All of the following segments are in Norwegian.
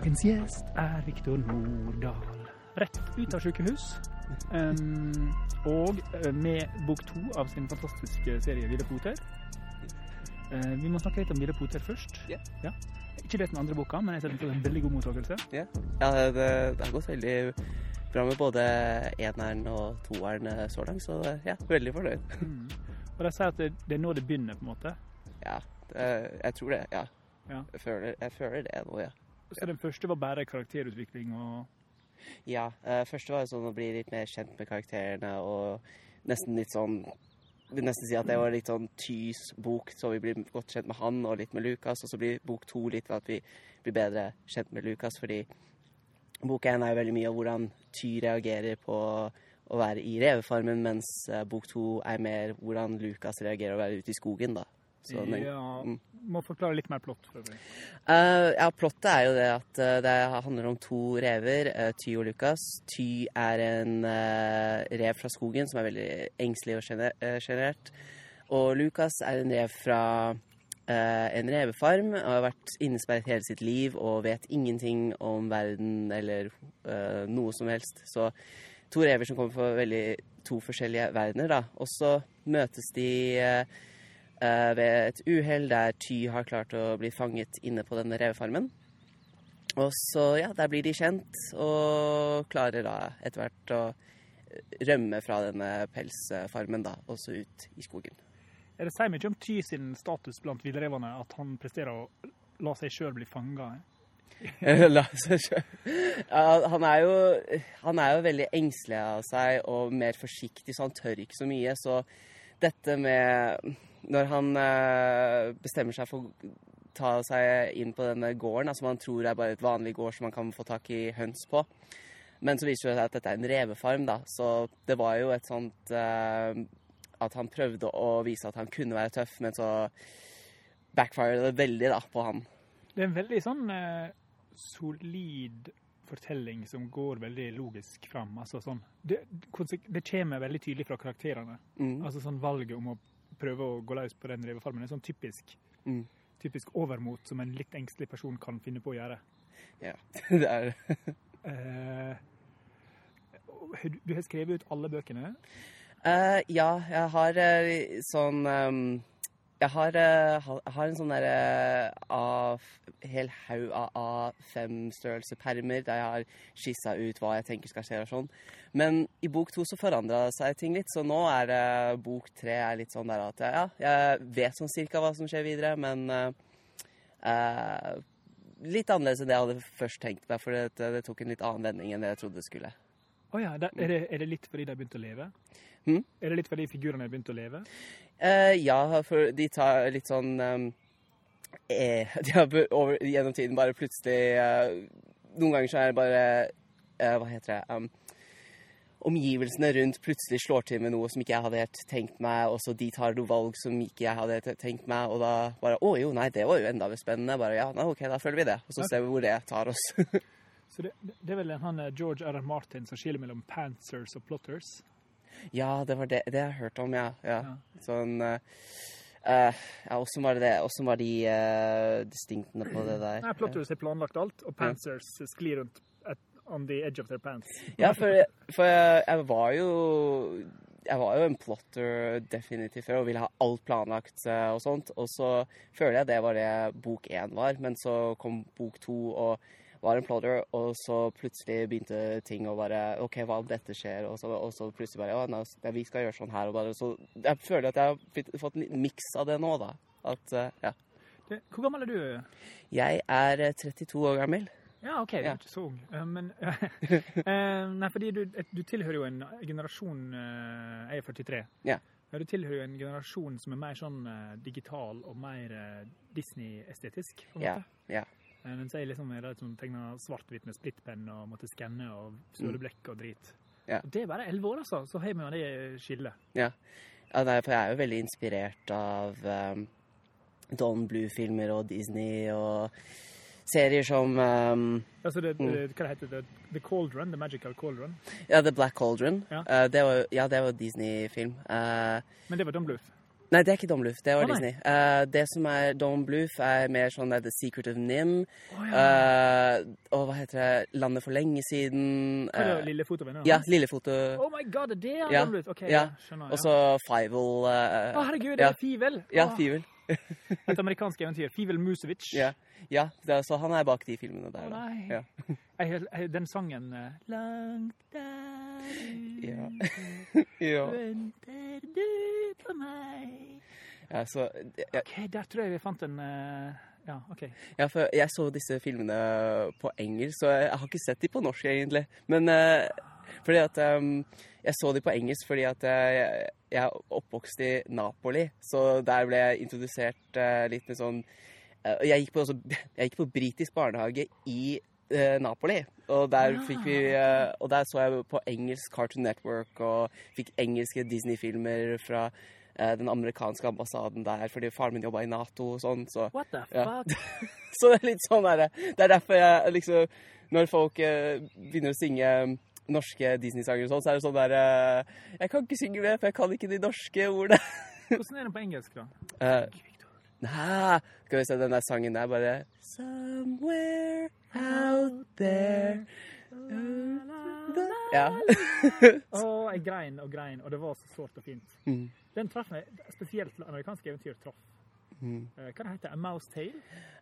Dagens gjest er Viktor Nordahl. Rett ut av sykehus. Um, og eh, med bok to av sin fantastiske serie Ville Poter. Uh, vi må snakke litt om Ville Poter først. Yeah. ja. Ikke lest den andre boka, men jeg ser sett den får en veldig god mottakelse. Ja, ja det, det, har gått veldig bra med både eneren og toeren eh, så langt, så ja, veldig fornøyd. Mm. Og de sier at det, det, er nå det begynner, på en måte? Ja, det, jeg tror det. Ja. ja. Jeg, føler, jeg, føler, det nå, ja. Så den første var bare karakterutvikling og Ja. Uh, første var sånn å bli litt mer kjent med karakterene og nesten litt sånn vil nesten si at det var litt sånn Tys bok, så vi blir godt kjent med han og litt med Lukas. Og så blir bok to litt ved at vi blir bedre kjent med Lukas, fordi bok én er jo veldig mye av hvordan Ty reagerer på å være i revefarmen, mens uh, bok to er mer hvordan Lukas reagerer å være ute i skogen, da. Så, ja, mm. Må forklare litt mer plott. Uh, ja, plottet er jo det at uh, det handler om to rever, uh, Ty og Lukas. Ty er en rev fra skogen som er veldig engstelig og sjenert. Og Lukas er en rev fra en revefarm og har vært innesperret hele sitt liv og vet ingenting om verden eller noe som helst. Så to rever som kommer fra veldig to forskjellige verdener, da. Og så møtes de ved et uhell der Ty har klart å bli fanget inne på denne revefarmen. Og så, ja, der blir de kjent, og klarer da etter hvert å rømme fra denne pelsfarmen, da, også ut i skogen. Er det sier mye om Ty sin status blant villrevene at han presterer å la seg sjøl bli fanga? la seg sjøl ja, han, er jo, han er jo veldig engstelig av seg og mer forsiktig, så han tør ikke så mye. Så dette med når han eh, bestemmer seg for å ta seg inn på denne gården, som han tror er bare et vanlig gård som man kan få tak i høns på. Men så viser det seg at dette er en revefarm, da. Så det var jo et sånt uh, At han prøvde å vise at han kunne være tøff, men så backfired det veldig da på han. Det er en veldig sånn uh, solid fortelling som går veldig logisk fram. Altså sånn Det, det kommer veldig tydelig fra karakterene. Mm. Altså sånn valget om å prøve å gå løs på den revefarmen. En sånn typisk, mm. typisk overmot som en litt engstelig person kan finne på å gjøre. Ja, det er det. uh, du har skrevet ut alle bøkene? Uh, ja, jeg har uh, sånn um, jeg har, jeg har, en sånn derre uh, hel haug av A5-størrelse permer der jeg har skissa ut hva jeg tenker skal skje og sånn. Men i bok to så forandra seg ting litt, så nå er det bok tre er litt sånn der at ja, jeg vet sånn cirka hva som skjer videre, men eh, litt annerledes enn det jeg hadde først tenkt meg, for det, det, tok en litt annen vending enn det jeg trodde det skulle. Å oh ja, er, det, er det litt fordi de har begynt å leve? Hmm? Er det litt fordi figurene har begynt å leve? Uh, ja, for de tar litt sånn um, eh, De har over, gjennom tiden bare plutselig uh, Noen ganger så er det bare uh, Hva heter det um, Omgivelsene rundt plutselig slår til med noe som ikke jeg hadde helt tenkt meg, og så de tar noe valg som ikke jeg hadde tenkt meg, og da bare Å jo, nei, det var jo enda mer spennende. Bare ja, nei, OK, da følger vi det. Og så ser vi hvor det tar oss. så det, det, er vel han George R. R. Martin som skiller mellom pantsers og plotters? Ja, det var det, det jeg hørte om, ja. ja. Sånn uh, Ja, åssen var det? Åssen var de uh, distinktene på det der? Nei, Plotters har planlagt alt, og Panzers ja. sklir rundt at, on the edge of their pants. ja, for, for jeg, jeg, var jo jeg var jo en plotter definitivt før og ville ha alt planlagt og sånt. Og så føler jeg det var det bok én var, men så kom bok to og var en plotter, og så plutselig begynte ting å bare OK, hva om dette skjer? Og så, og så plutselig bare Ja, nei, vi skal gjøre sånn her. Og bare, så jeg føler at jeg har fått en miks av det nå, da. At, uh, ja. Det, hvor gammel er du? Jeg er 32 eh, år gammel. Ja, OK, du er ikke så ung. Uh, men Nei, fordi du, du, tilhører jo en generasjon Jeg er 43. Ja. Du tilhører jo en generasjon som er mer sånn digital og mer Disney-estetisk. på en måte. Ja, ja. Eh, mens jeg liksom er de som tegner svart-hvitt med splittpenn og måtte skanne og søleblekk og drit. Ja. Det er bare elleve år, altså, så har vi det skillet. Ja. ja nei, for jeg er jo veldig inspirert av um, Don Blue-filmer og Disney og serier som um, altså det, det, Hva det heter det? The Cauldron? The Magical Cauldron? Ja, The Black Cauldron. Ja, uh, det, var, ja var Disney-film. Uh, Men det var Don Bluth? Nei, det er ikke Don Bluth. Det var Å. Disney. Uh, det som er Don Bluth, er mer sånn The Secret of Nim. Oh, ja. uh, og hva heter det? Landet for lenge siden. Uh, det eh, lille fotovenner? ja, Lillefoto. Oh my god, det er Ja, Don Bluth. Ok, ja. ja. skjønner. Og så Fivel. Å, herregud, det er Fivel. ja, Å, Fivel. Et amerikansk eventyr. Fivel Musevic. Ja, ja så han er bak de filmene Å der. Da. nei. Ja. Jeg, jeg, den sangen eh, Langt der ute ja. venter du på meg ja, så ja, OK, der tror jeg vi fant en eh, Ja, OK. ja, for jeg så disse filmene på engelsk, så jeg har ikke sett de på norsk, egentlig. Men eh, fordi at um, Jeg så de på engelsk fordi at jeg, jeg er oppvokst i Napoli, så der ble jeg introdusert uh, litt med sånn jeg, gikk på, også, jeg gikk på britisk barnehage i Napoli, og der Ah, fikk vi eh, Og der så jeg på engelsk Cartoon Network og fikk engelske Disney-filmer fra eh, den amerikanske ambassaden der, fordi faren min jobba i Nato og sånn, så What the Ja. fuck? så det er litt sånn der, Det er derfor jeg liksom Når folk eh, begynner å synge norske Disney-sanger og sånn, så er det sånn der eh, Jeg kan ikke synge det, for jeg kan ikke de norske ordene. Hvordan er det på engelsk, da? Uh, Nei, skal vi se, den der sangen der bare Somewhere out there Ja. Å, jeg grein og grein, og det var så sårt og fint. Mm. Den traff meg, spesielt amerikanske eventyr traff. Mm. Uh, hva det heter det? A Mouse Tale?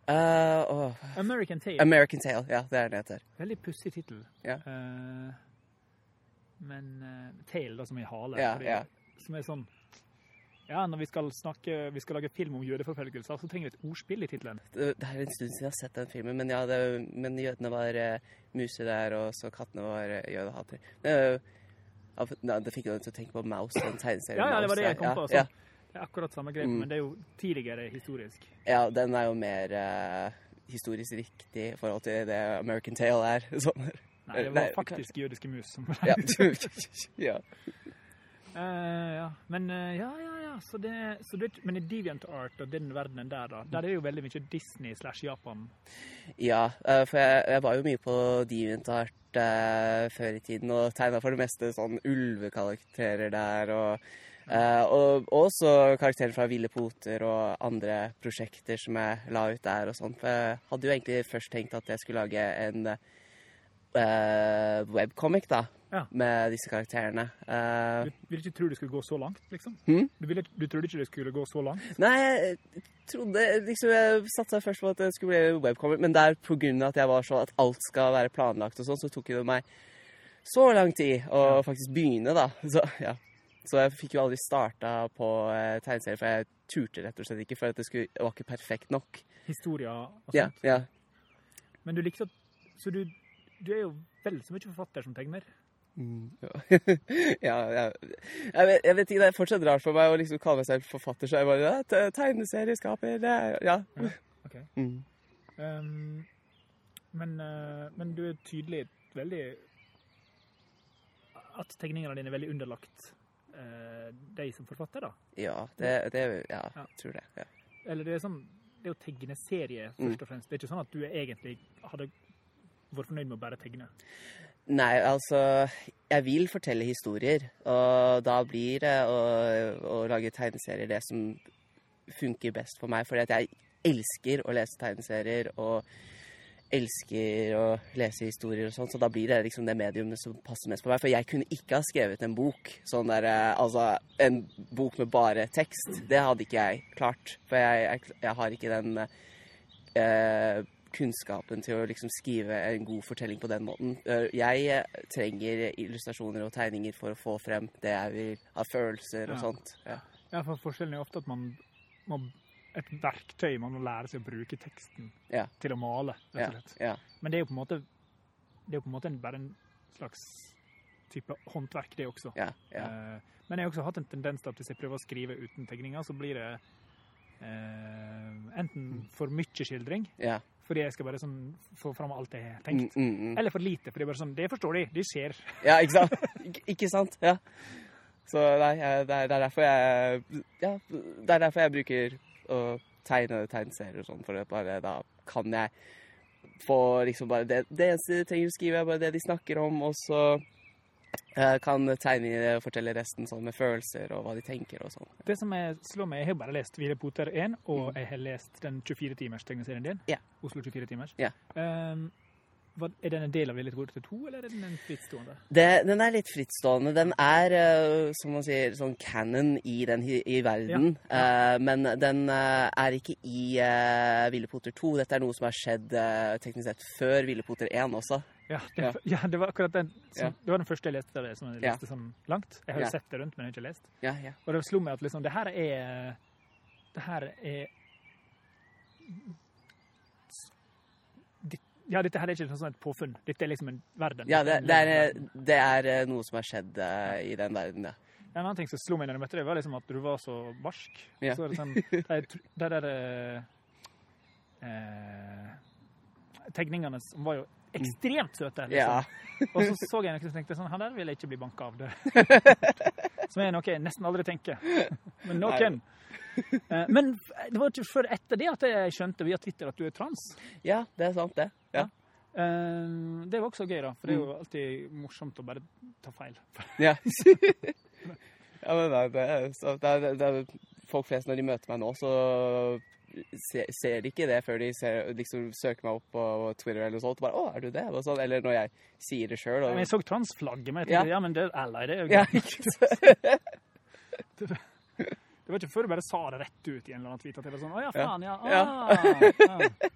Uh, oh. American Tale. American Tale. Ja, det er det det heter. Veldig pussig tittel. Yeah. Uh, men uh, Tale, da, som i hale. Yeah, ja. Som er sånn Ja, når vi skal snakke Vi skal lage film om jødeforfølgelser, så trenger vi et ordspill i tittelen. Det er en stund siden jeg har sett den filmen, men ja, det, men jødene var uh, muser der, og så kattene var uh, jødehater. Nei, det fikk den til å tenke på Mouse, den tegneserien. Ja, ja, det var det jeg kom på. Ja. Det er akkurat samme grep, Mm. men det er jo tidligere historisk. ja. den er jo mer uh, historisk riktig i forhold til det American Tale er. Sånn. Nei, det Nei, var faktisk jødiske mus som Ja. ja. Eh, ja. Men eh, ja, ja. Så det, så det, men i DeviantArt og den verdenen der, da, der er det jo veldig mye Disney slash Japan. Ja, eh, for jeg, jeg var jo mye på DeviantArt eh, før i tiden og tegna for det meste sånn ulvekarakterer der. Og, eh, og også karakterer fra Ville Poter og andre prosjekter som jeg la ut der og sånn. For jeg hadde jo egentlig først tenkt at jeg skulle lage en webcomic, da. Ja. Med disse karakterene. Eh, Du ville ikke tro det skulle gå så langt, liksom? Hmm? Du, ville, du trodde ikke det skulle gå så langt? Nei, jeg trodde liksom Jeg satsa først på at det skulle bli webcomic, men der på grunn av at jeg var sånn at alt skal være planlagt og sånn, så tok det meg så lang tid å Ja. faktisk begynne, da. Så ja. Så jeg fikk jo aldri starta på eh, tegneserie, for jeg turte rett og slett ikke, for det, skulle, det var ikke perfekt nok. Historier og Ja, sånt. ja. Men du likte at Så du, du er jo vel så mye forfatter som tegner? Mm, ja. ja, ja. Jeg, vet, jeg vet ikke, det er fortsatt rart for meg å liksom kalle meg selv forfatter, så jeg bare ja, te- Tegneserieskaper, er Ja. Ja, ok. Mm. Um, men, eh, men du er tydelig veldig At tegningene dine er veldig underlagt uh, deg som forfatter, da. Ja, det, det Ja, Ja. jeg tror det. Ja. Eller det er sånn Det er jo tegneserie, Mm. først og fremst. Det er ikke sånn at du egentlig hadde vært fornøyd med å bare tegne. Nei, altså Jeg vil fortelle historier, og da blir det å, å lage tegneserier det som funker best for meg. Fordi at jeg elsker å lese tegneserier og elsker å lese historier og sånn, så da blir det liksom det mediumet som passer mest for meg. For jeg kunne ikke ha skrevet en bok, sånn der, eh, altså en bok med bare tekst. Det hadde ikke jeg klart. For jeg, jeg, jeg har ikke den eh, kunnskapen til å liksom skrive en god fortelling på den måten. Eh, Jeg eh, trenger illustrasjoner og tegninger for å få frem det jeg vil av følelser og Ja. sånt. Ja. Ja, for Forskjellen er ofte at man må et verktøy man må lære seg å bruke teksten Ja. til å male, rett og slett. ja. Men det er jo på en måte det er på en måte bare en slags type håndverk, det også. Eh, men jeg har også hatt en tendens til at hvis jeg prøver å skrive uten tegninger, så blir det eh, enten for mye skildring, ja. fordi jeg skal bare sånn få fram alt jeg har Mm, tenkt, mm, mm. eller for lite, fordi det er bare sånn, det forstår de, de ser. Ja, ikke sant? Ik ikke sant? Ja. Så nei, jeg, det, er, er derfor jeg Ja, det er derfor jeg bruker å tegne tegneserier og sånn, for bare da kan jeg få liksom bare det, det eneste de trenger å skrive, er bare det de snakker om, og så kan tegne og fortelle resten sånn med følelser og hva de tenker og sånn. Det som jeg slår meg, Jeg har bare lest Ville Poter 1, og jeg har lest den 24-timers tegneserien din. Yeah. Oslo 24 timers. Yeah. Um, er den en del av Ville Poter 2, eller er den en frittstående? Det, den er litt frittstående. Den er, eh, som man sier, sånn canon i, den, i verden. Eh, men den eh, er ikke i uh, Ville Poter 2. Dette er noe som har skjedd eh, teknisk sett før Ville Poter 1 også. Ja, det, Ja. det var akkurat den som. Det var den første jeg leste av det som jeg leste sånn langt. Jeg har jo sett det rundt, men jeg har ikke lest. Ja, ja. Og det slo meg at liksom, det her er Det her er Ja, dette her er ikke sånn et påfunn. Dette er liksom en verden. ja det, det, er, det er eh, noe som har skjedd uh, i den verden, ja. En annen ting som slo meg når jeg møtte deg, var liksom at du var så barsk. Ja. Så det sånn, de, de der uh, tegningene som var jo ekstremt søte. Liksom. Ja. Og så så jeg noe som tenkte sånn, han der vil jeg ikke bli banka av. Det. Som er noe jeg nesten aldri tenker. Men noen. Eh, Men det var ikke før etter det at jeg skjønte via Twitter at du er trans. ja, det er sant, det. Ja. Eh, Det var også gøy, da. For det er jo alltid morsomt å bare ta feil. Ja. ja, men det er, så, det, er, det er folk flest når de møter meg nå, så se, ser de ikke det før de ser, liksom, søker meg opp på Twitter eller noe sånt. Bare, å, er du det? Og sånn. Eller når jeg sier det sjøl. Men jeg så transflagget, men jeg Ja. tenkte ja, men det er ally, det er jo Ja, greit. ikke sant? Det var ikke før du bare sa det rett ut i en eller annen tweet at jeg var sånn Å ja, Ja. faen, ja. Ja. Ah, ja.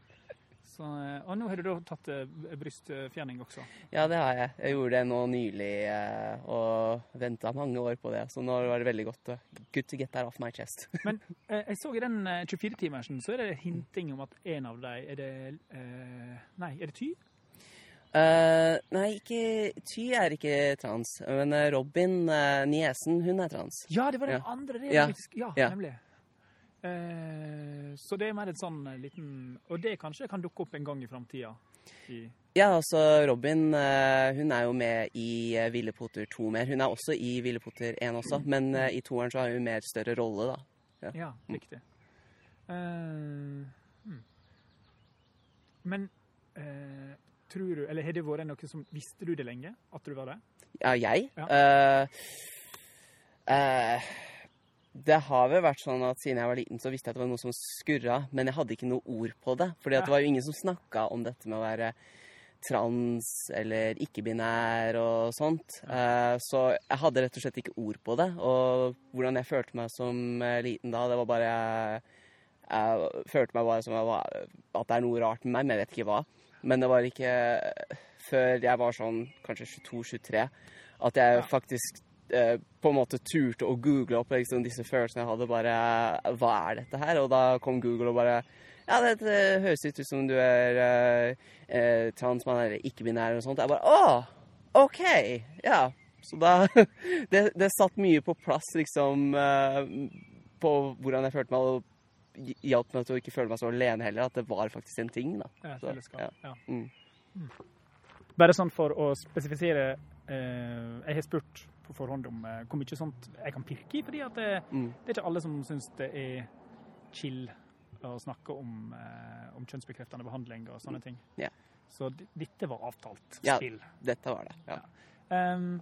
Så, eh, og nå har du da tatt eh, brystfjerning også. Ja, det har jeg. Jeg gjorde det nå nylig eh, og venta mange år på det. Så nå var det veldig godt. Good to get that off my chest. Men jeg så i den eh, 24-timersen så er det hinting om at en av dem Er det Nei, er det Ty? Uh, nei, ikke Ty er ikke trans. Men Robin, niesen, hun er trans. Ja, det var den Ja. andre. Det Ja. faktisk, ja, Ja. nemlig. Eh, så det er mer en sånn eh, liten Og det kanskje kan dukke opp en gang i framtida. Ja, altså Robin eh, hun er jo med i uh, Ville Potter 2 mer. Hun er også i Ville Potter 1 også, men i toeren så har hun mer større rolle, da. Ja, riktig. Eh, hmm. Men uh, tror du Eller har det vært noe som Visste du det lenge? At du var det? Ja, jeg? Ja. Uh, det har vel vært sånn at siden jeg var liten, så visste jeg at det var noe som skurra, men jeg hadde ikke noe ord på det. Fordi det var jo ingen som snakka om dette med å være trans eller ikke-binær og sånt. Eh, så jeg hadde rett og slett ikke ord på det. Og hvordan jeg følte meg som eh, liten da, det var bare Jeg følte meg bare som var, at det er noe rart med meg, men jeg vet ikke hva. Men det var ikke før jeg var sånn kanskje 22-23 at jeg faktisk eh, på en måte turte å google opp liksom, disse følelsene jeg hadde. Bare Hva er dette her? Og da kom Google og bare Ja, det, det høres ut som du er eh, eh, transmann eller ikke-binær eller noe sånt. Jeg bare Å! OK! Ja. Så da det, det satt mye på plass, liksom, eh, på hvordan jeg følte meg. og hjalp meg til å ikke føle meg så alene heller, at det var faktisk en ting. da. Ja, Så, ja. Ja. Mm. Bare sånn for å spesifisere eh, Jeg har spurt på forhånd om eh, hvor mye sånt jeg kan pirke i, fordi det, Mm. det er ikke alle som syns det er chill å snakke om, eh, om kjønnsbekreftende behandling og sånne ting. Yeah. Så dette var avtalt Ja. spill. Dette var det. ja. Um,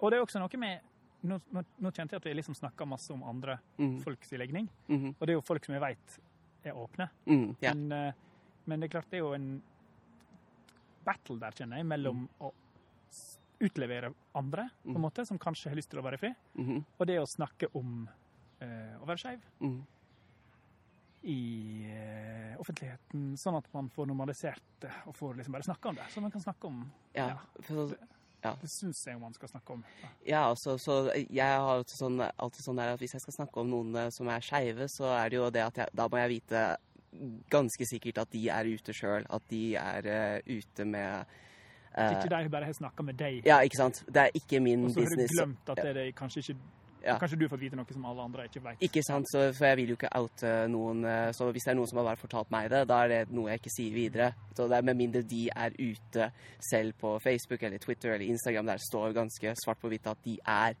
og det er også noe med Nå, nå, nå kjente jeg at vi liksom snakka masse om andre mm. folks legning, -hmm. og det er jo folk som jeg veit er åpne. Mm, ja. Men, eh, men det er klart det er jo en battle der, kjenner jeg, mellom å s- utlevere andre, på en Mm. måte, som kanskje har lyst til å være fri, Mhm. og det å snakke om uh, å være skeiv mm. i uh, offentligheten, sånn at man får normalisert det og får liksom bare snakke om det. Så man kan snakke om Ja, Ja. for så, Det syns jeg man skal snakke om. Ja. ja altså, så jeg har alltid sånn, alltid sånn at hvis jeg skal snakke om noen eh, som er skeive, så er det jo det at jeg, da må jeg vite ganske sikkert at de er ute sjøl. At de er uh, ute med eh, Ikke de bare har snakka med deg, Ja, ikke sant. Det er ikke min business. og så har du business. glemt at det er kanskje ikke Ja. Kanskje du har fått vite noe som alle andre ikke veit. Ikke sant, så, for jeg vil jo ikke oute noen. eh, Så hvis det er noen som har bare fortalt meg det, da er det noe jeg ikke sier videre. Så det er Med mindre de er ute selv på Facebook eller Twitter eller Instagram, der det står ganske svart på hvitt at de er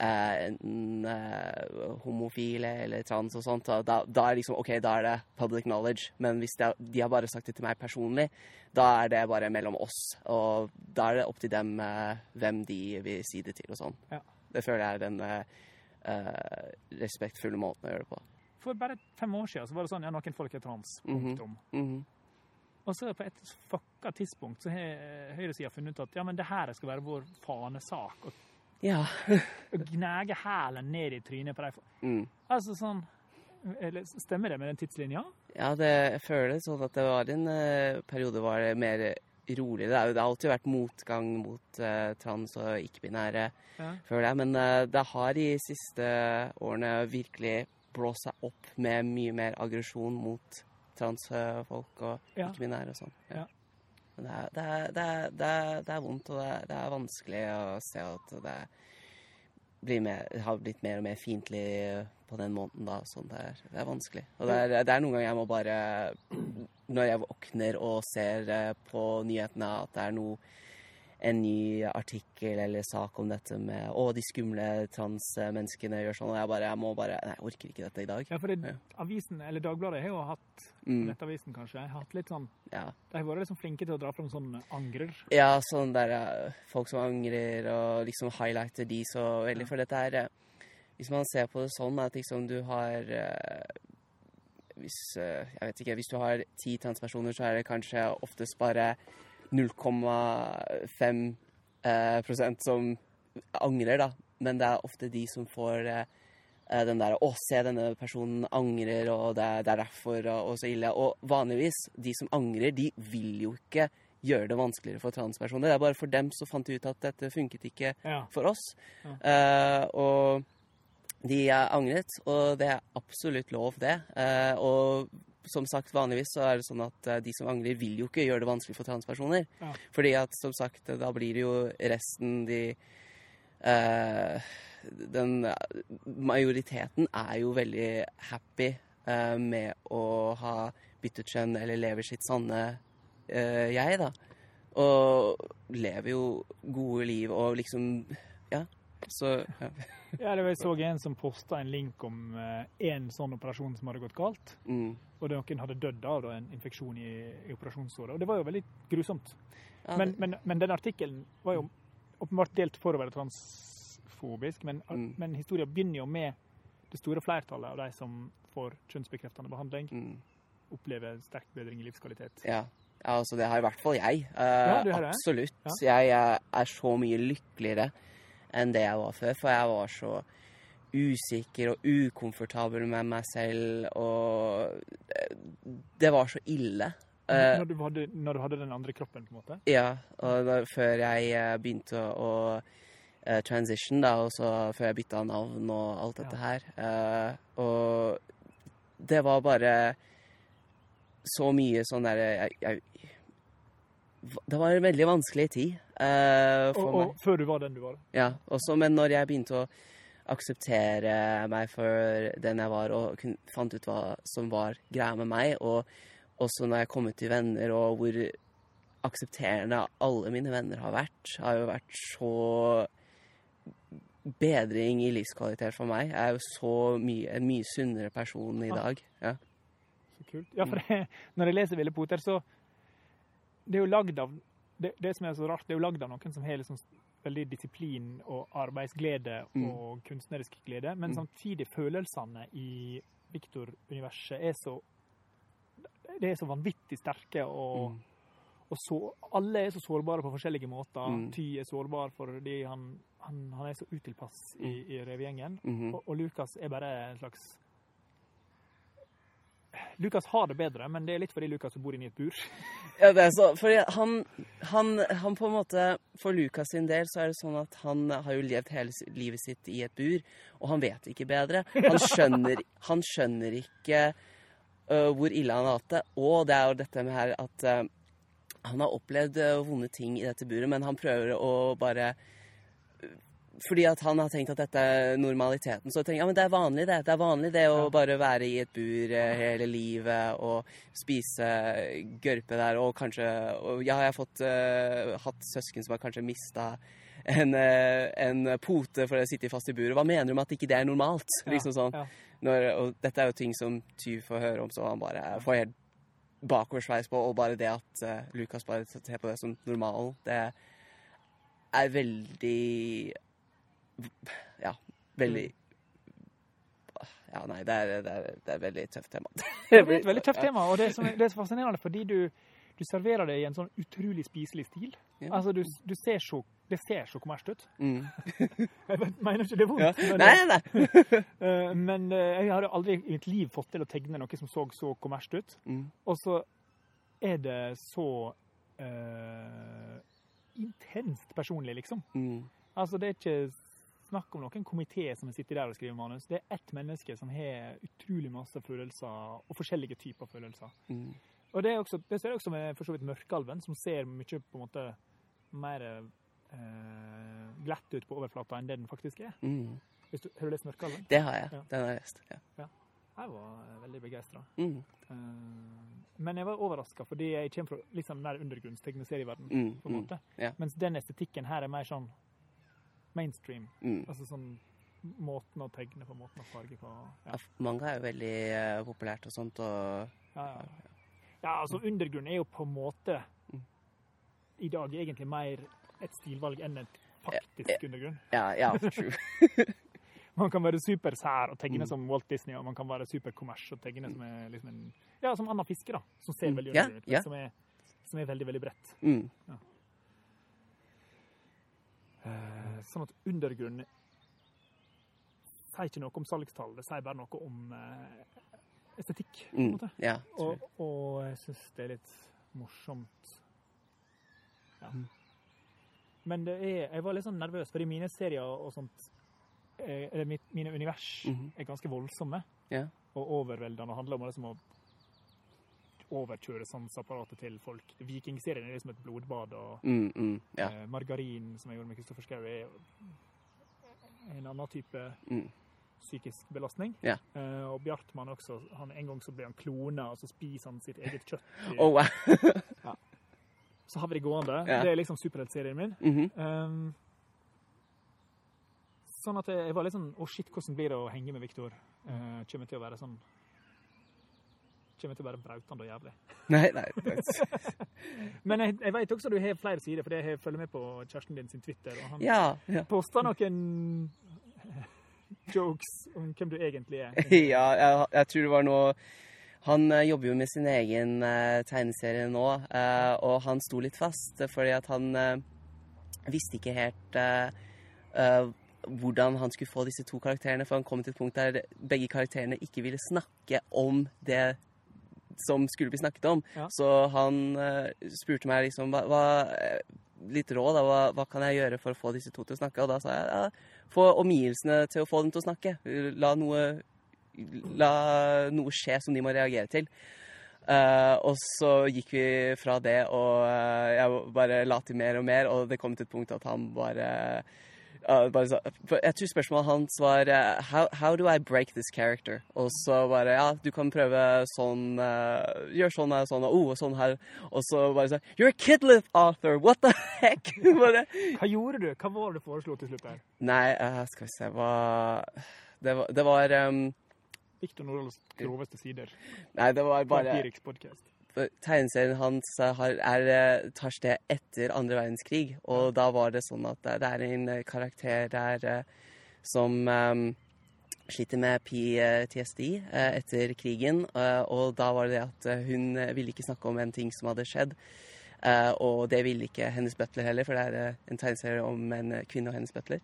enten eh, homofile eller trans og sånt, og da, da er liksom OK, da er det public knowledge. Men hvis det, de har bare sagt det til meg personlig, da er det bare mellom oss. Og da er det opp til dem eh, hvem de vil si det til og sånn. Ja. Det føler jeg er den eh, eh, respektfulle måten å gjøre det på. For bare fem år siden så var det sånn ja, noen folk er trans. Mhm. Mm -hmm. Og så på et fucka tidspunkt så har høyresida funnet ut at ja, men det her skal være vår fanesak. Og, Ja. og gnage hælen ned i trynet på dem. Mm. Altså sånn eller, Stemmer det med den tidslinja? Ja, det, jeg føler sånn at det var en uh, periode var det mer rolig. Det, er det har alltid vært motgang mot uh, trans og ikke-binære, Ja. føler jeg. Men uh, det har de siste årene virkelig blåst seg opp med mye mer aggresjon mot transfolk og Ja. ikke-binære og sånn. Ja. Men det er, det, er, det, er, det, er, det er vondt, og det er, vanskelig å se at det blir mer, har blitt mer og mer fiendtlig på den måneden, da. Sånn det, er, det er vanskelig. Og det er, det er noen ganger jeg må bare Når jeg våkner og ser eh, på nyhetene at det er noe en ny artikkel eller sak om dette med Å, de skumle transmenneskene gjør sånn. Og jeg bare Jeg må bare Nei, jeg orker ikke dette i dag. Ja, for det, avisen, eller Dagbladet har jo hatt Mm, Nettavisen kanskje, har hatt litt sånn ja. De har vært liksom flinke til å dra fram sånne angrer. ja, sånn der eh, folk som angrer og liksom highlighter de så veldig. Ja. For dette er eh, Hvis man ser på det sånn at liksom du har eh, hvis, jeg vet ikke, hvis du har ti transpersoner, så er det kanskje oftest bare 0,5 eh, som angrer, da. Men det er ofte de som får eh, den der 'Å, se, denne personen angrer, og det er, det er derfor', og, og så ille. Og vanligvis, de som angrer, de vil jo ikke gjøre det vanskeligere for transpersoner. Det er bare for dem så fant de ut at dette funket ikke Ja. for oss. Eh, og de er angret, og det er absolutt lov, det. Eh, og som sagt, vanligvis så er det sånn at eh, de som angrer, vil jo ikke gjøre det vanskelig for transpersoner. Ja. Fordi at, som sagt, da blir det jo resten de eh, Den majoriteten er jo veldig happy eh, med å ha byttet kjønn eller lever sitt sanne eh, jeg, da. Og lever jo gode liv og liksom. Så ja. Ja, det var, jeg så en som posta en link om eh, en sånn operasjon som hadde gått galt. Mm. Og noen hadde dødd av da, en infeksjon i, i operasjonsåret. Og det var jo veldig grusomt. Ja, Men, det- men, men den artikkelen var jo åpenbart delt for å være transfobisk, men, Mm. men historien begynner jo med det store flertallet av de som får kjønnsbekreftende behandling, mm. opplever sterk bedring i livskvalitet. Ja. ja, altså det har i hvert fall jeg. Eh, Ja, absolutt. Ja. Jeg eh, er så mye lykkeligere enn det jeg var før, for jeg var så usikker og ukomfortabel med meg selv, og det var så ille. Eh, Når du, hadde, når du hadde den andre kroppen, på en måte. ja, og da, før jeg eh, begynte å, å eh, transition, da, og så før jeg bytta navn og alt dette Ja. her. og det var bare så mye sånn derre Det var en veldig vanskelig tid for Og, og før du var den du var. Ja, også, men når jeg begynte å akseptere meg for den jeg var, og fant ut hva som var greia med meg, og også når jeg kom ut til venner, og hvor aksepterende alle mine venner har vært, har jo vært så bedring i livskvalitet for meg. Jeg er jo så mye, en mye sunnere person i Ah. dag. Ja. Så kult. Ja, for det, når jeg leser Ville Poter, så Det er jo lagd av det, det som er så rart, det er jo lagd av noen som har liksom veldig disiplin og arbeidsglede Mm. og kunstnerisk glede, men Mm. samtidig følelsene i Victor-universet er så Det er så vanvittig sterke, og, Mm. og så, alle er så sårbare på forskjellige måter. Mm. Ty er sårbar fordi han, han, han er så utilpass i, i revegjengen. -hmm. Og, og Lukas er bare en slags Lukas har det bedre, men det er litt fordi Lukas bor inne i et bur. Ja, det er så, fordi han, han, han på en måte, For Lukas sin del så er det sånn at han har jo levd hele livet sitt i et bur, og han vet ikke bedre. Han skjønner, han skjønner ikke uh, hvor ille han har hatt det. Og det er jo dette med her at uh, han har opplevd vonde ting i dette buret, men han prøver å bare fordi at han har tenkt at dette er normaliteten. Så jeg tenker ja, men det er vanlig det. Det er vanlig det å bare være i et bur eh, hele livet og spise gørpe der. Og kanskje og, Ja, jeg har fått, eh, hatt søsken som har kanskje mista en, eh, en pote for å sitte fast i buret. Hva mener du med at ikke det er normalt? Ja, Liksom sånn. ja. Når, og dette er jo ting som Tyv får høre om, så han bare får helt bakoversveis på. Og bare det at uh, Lukas bare ser på det som normalen, det er veldig Ja, veldig Ja, nei, det er, det er, det er et veldig tøft tema. Det er et veldig tøft tema, og det er, det er så fascinerende fordi du, du serverer det i en sånn utrolig spiselig stil. Ja. Altså, du, du ser så, det ser så kommersielt ut. Mm. Jeg mener ikke det er vondt, Ja. Nei, nei, nei. eh, men eh, jeg hadde aldri i mitt liv fått til å tegne noe som så så kommersielt ut. Mm. Og så er det så uh, intenst personlig, liksom. Mm. Altså, det er ikke snakk om noen komité som sitter der og skriver manus. Det er ett menneske som har utrolig masse følelser, og forskjellige typer følelser. Mm. Og det, er også, det ser jeg også med for så vidt Mørkalven, som ser mye på en måte mer eh, glatt ut på overflata enn det den faktisk er. Mm. Du, har du lest Mørkalven? Det har jeg. Ja. Den har jeg lest. Ja. Jeg var eh, veldig begeistra. Mm. men jeg var overraska, fordi jeg kommer fra litt sånn mer undergrunnstegneserieverden. Mm. på en Mm. måte. Ja. Mens den estetikken her er mer sånn mainstream. Mm. Altså sånn måten å tegne på, måten å farge på. Ja, Ja, manga er jo veldig uh, populært og sånt, og ja, ja. ja altså undergrunn er jo på en måte Mm. i dag egentlig mer et stilvalg enn et faktisk undergrunn. Ja, ja true. Man kan være supersær og tegne Mm. som Walt Disney, og man kan være superkommers og tegne som er liksom en Ja, som Anna Fiske, da. Som ser Mm. veldig underlig ut, ja. som, som er veldig, veldig bredt. Mm. Eh, sånn at undergrunn sier ikke noe om salgstall, det sier bare noe om eh, estetikk. på en Mm. Ja. Og, og jeg syns det er litt morsomt. Ja. Mm. Men det er, jeg var litt sånn nervøs, fordi mine serier og sånt eh, Eller mine univers Mhm. er ganske voldsomme yeah. og overveldende. og handler om liksom å overkjøre sanseapparatet til folk. Vikingserien er liksom et blodbad. og Mm, mm, ja. Eh, margarin, som jeg gjorde med Kristoffer Schou, er en annen type Mm. psykisk belastning. Ja. Eh, og Bjartmann også. Han, en gang så ble han klona, og så spiser han sitt eget kjøtt. Oh, wow. Så har vi det gående. Ja. Det er liksom superheltserien min. -hmm. Um, sånn at jeg, jeg var litt sånn Å, shit, hvordan blir det å henge med Viktor? Uh, kommer til å være sånn Kommer til å være brautende og jævlig. Nei, nei. Men jeg, jeg vet også at du har flere sider, for jeg følger med på kjæresten din sin Twitter. og han Ja. ja. poster noen jokes om hvem du egentlig er. ja, jeg, jeg tror det var noe Han eh, jobber jo med sin egen eh, tegneserie nå, eh, og han sto litt fast fordi at han visste ikke helt hvordan han skulle få disse to karakterene, for han kom til et punkt der begge karakterene ikke ville snakke om det som skulle bli snakket om. Ja. Så han eh, spurte meg liksom hva, hva eh, Litt råd, da. Hva, hva kan jeg gjøre for å få disse to til å snakke? Og da sa jeg ja, få omgivelsene til å få dem til å snakke. La noe, la noe skje som de må reagere til. Uh, og så gikk vi fra det, og uh, jeg bare la til mer og mer, og det kom til et punkt at han bare, eh, bare så, Jeg tror spørsmålet hans var uh, how, how do I break this character? Og så bare Ja, du kan prøve sånn uh, Gjør sånn og sånn, og oh, og sånn her. Og så bare sånn You're a kidlet author! What the heck? bare, Hva gjorde du? Hva var det du foreslo til slutt her? Nei, eh, skal vi se Hva Det var, det var um, Victor Nordahls groveste sider. Nei, det var bare podcast. for Tegneserien hans har, er, eh, tar sted etter andre verdenskrig, og da var det sånn at det er en eh, karakter der eh, som um, sliter med PTSD etter krigen, og da var det at hun ville ikke snakke om en ting som hadde skjedd. Og det ville ikke hennes butler heller, for det er en tegneserie om en kvinne og hennes butler.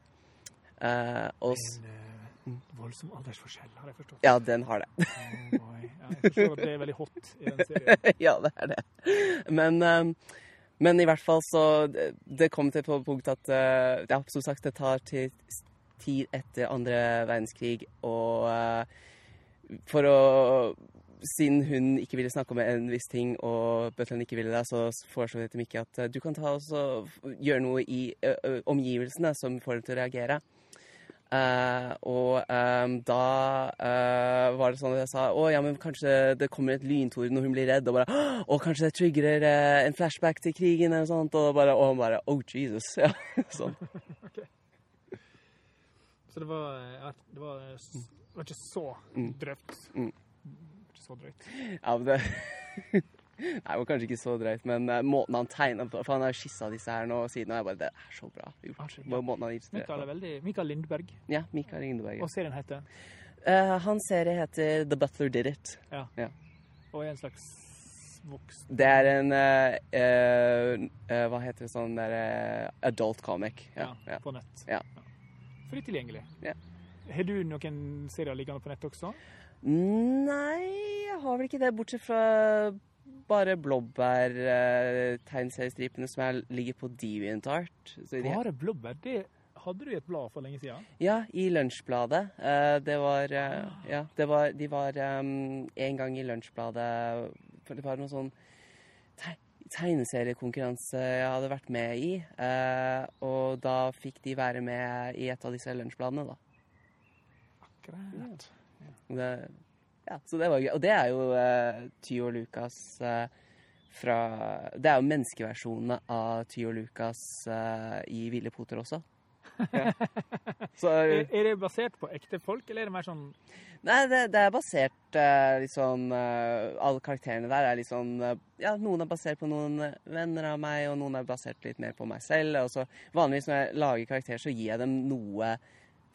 Og En eh, voldsom aldersforskjell, har jeg forstått. ja, den har det. Oh ja, jeg forstår at det er veldig hot i den serien. ja, det er det. Men, eh, men i hvert fall så Det, kommer kom til på punkt at eh, Ja, som sagt, det tar til tid etter andre verdenskrig, og eh, for å siden hun ikke ville snakke om en viss ting, og butleren ikke ville det, så foreslo jeg til Mikke at eh, du kan ta og gjøre noe i ø, ø, omgivelsene som får dem til å reagere. Eh, og eh, da eh, var det sånn at jeg sa å ja, men kanskje det kommer et lyntorden når hun blir redd. Og bare å, kanskje det triggerer eh, en flashback til krigen eller noe sånt. Og, bare, og han bare oh Jesus. Ja, sånn. Så det var, det var, det var ikke så Mm. drøyt. Mm. Ikke så drøyt. Ja, men det Nei, var kanskje ikke så drøyt, men eh, måten han tegna på For han har skissa disse her nå siden, og jeg bare Det er så bra gjort. Ja. Mikael er veldig Mikael Lindberg. Ja, Mikael Ingeberg. Og serien heter Uh, hans serie heter The Butler Did It. Ja. Og er en slags voksen Det er en uh, eh, Hva heter det sånn derre Adult comic. Ja. ja. på nett. Ja. Fritt tilgjengelig. Ja. Har du noen serier liggende på nett også? Nei, jeg har vel ikke det, bortsett fra bare blåbærtegnseriestripene som er, ligger på DeviantArt. Bare blåbær. Det hadde du i et blad for lenge siden. Ja, i Lunsjbladet. Eh, det var eh, Ja, det var De var um, en gang i Lunsjbladet det var noen sånn tegneseriekonkurranse jeg hadde vært med i. eh, og da fikk de være med i et av disse lunsjbladene, da. Akkurat. Det, ja, så det var gøy. Og det er jo uh, Ty og Lukas uh, fra Det er jo menneskeversjonene av Ty og Lukas uh, i Ville Poter også. Ja. Så Er, er det basert på ekte folk, eller er det mer sånn Nei, det, det er basert liksom Alle karakterene der er liksom Ja, noen er basert på noen venner av meg, og noen er basert litt mer på meg selv. Og så Vanligvis når jeg lager karakterer, så gir jeg dem noe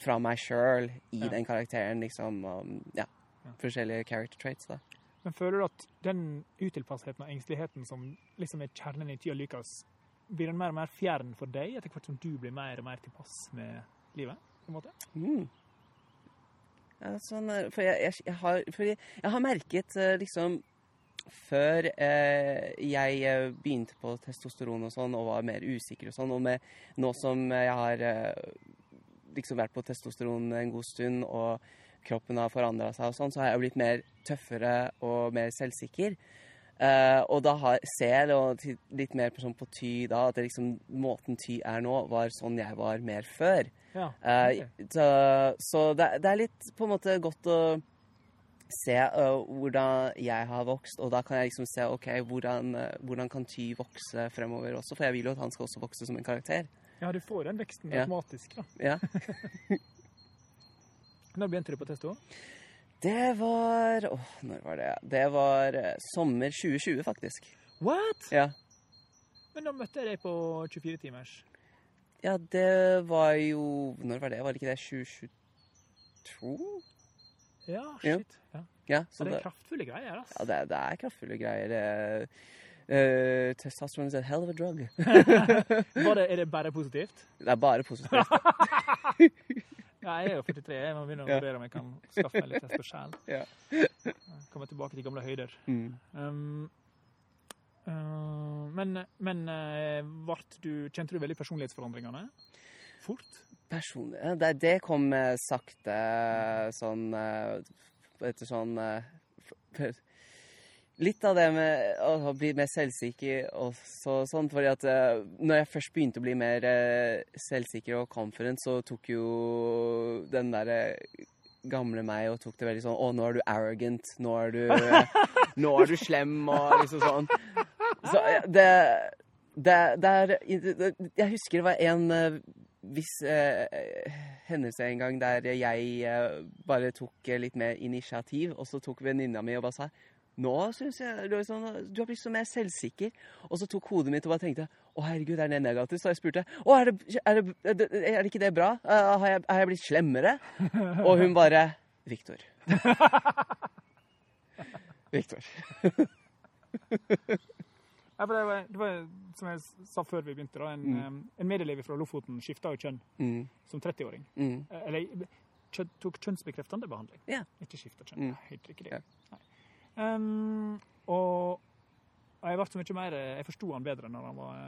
fra meg sjøl i Ja. den karakteren, liksom. Og, ja. Ja. Forskjellige character traits, da. Men føler du at den utilpassheten og engsteligheten som liksom er kjernen i tida Lykas, blir den mer og mer fjern for deg etter hvert som du blir mer og mer tilpass med livet? på en måte? Mm. Ja, sånn, for jeg, jeg, jeg, har, for jeg, jeg har merket eh, liksom Før eh, jeg eh, begynte på testosteron og sånn, og var mer usikker og sånn, og med, nå som jeg har eh, liksom vært på testosteron en god stund, og kroppen har forandra seg og sånn, så har jeg blitt mer tøffere og mer selvsikker. Uh, og da har, ser jeg litt mer på, sånn på Ty da, at det liksom, måten Ty er nå, var sånn jeg var mer før. Ja. okay. uh, så så det, det er litt på en måte godt å se uh, hvordan jeg har vokst, og da kan jeg liksom se ok, hvordan, eh, hvordan kan Ty vokse fremover også, for jeg vil jo at han skal også vokse som en karakter. ja, du får den veksten Ja. automatisk. da. Ja. Når begynte du på testo? Det var Åh, når var det? Det var eh, sommer 2020, faktisk. What?! Ja. Men da møtte jeg deg på 24 timers. ja, det var jo Når var det? Var det ikke det 2022? Ja, shit. Ja. Ja, så det er kraftfulle greier, altså. ja, det, det er kraftfulle greier. Det, uh, testosteron is a hell of a drug. Det, er det bare positivt? Det er bare positivt. Ja, jeg er jo 43. Jeg må begynne å vurdere om jeg kan skaffe meg litt sjøl. Ja. Komme tilbake til gamle høyder. Mm. Um, uh, men men uh, vart du, kjente du veldig personlighetsforandringene fort? Personlig det, det kom eh, sakte sånn eh, Etter sånn eh, f- Litt av det med å bli mer selvsikker og så, sånn. fordi at eh, når jeg først begynte å bli mer eh, selvsikker og confident, så tok jo den derre gamle meg og tok det veldig sånn Å, nå er du arrogant. Nå er du Nå er du slem, og liksom sånn. Så det det, det er Jeg husker det var en eh, viss eh, hendelse en gang der jeg eh, bare tok eh, litt mer initiativ, og så tok venninna mi og bare sa nå syns jeg du, sånn, du har blitt så mer selvsikker. Og så tok hodet mitt og bare tenkte å herregud, er det negativt? Så jeg spurte å, er det, er det, er det, er det ikke det bra? Eh, har, jeg, har jeg blitt slemmere? Og hun bare Viktor. Viktor. Ja, det, var, det var, som jeg sa før vi begynte, da, en, Mm. en medelever fra Lofoten skifta jo kjønn Mm, som 30-åring. mm, Eh, Eller tok kjønnsbekreftende behandling. Ja. Ikke skifta kjønn. Mm. Helt riktig. Ja. Nei. Um, og og jeg ble så mye mer Jeg forsto han bedre når han var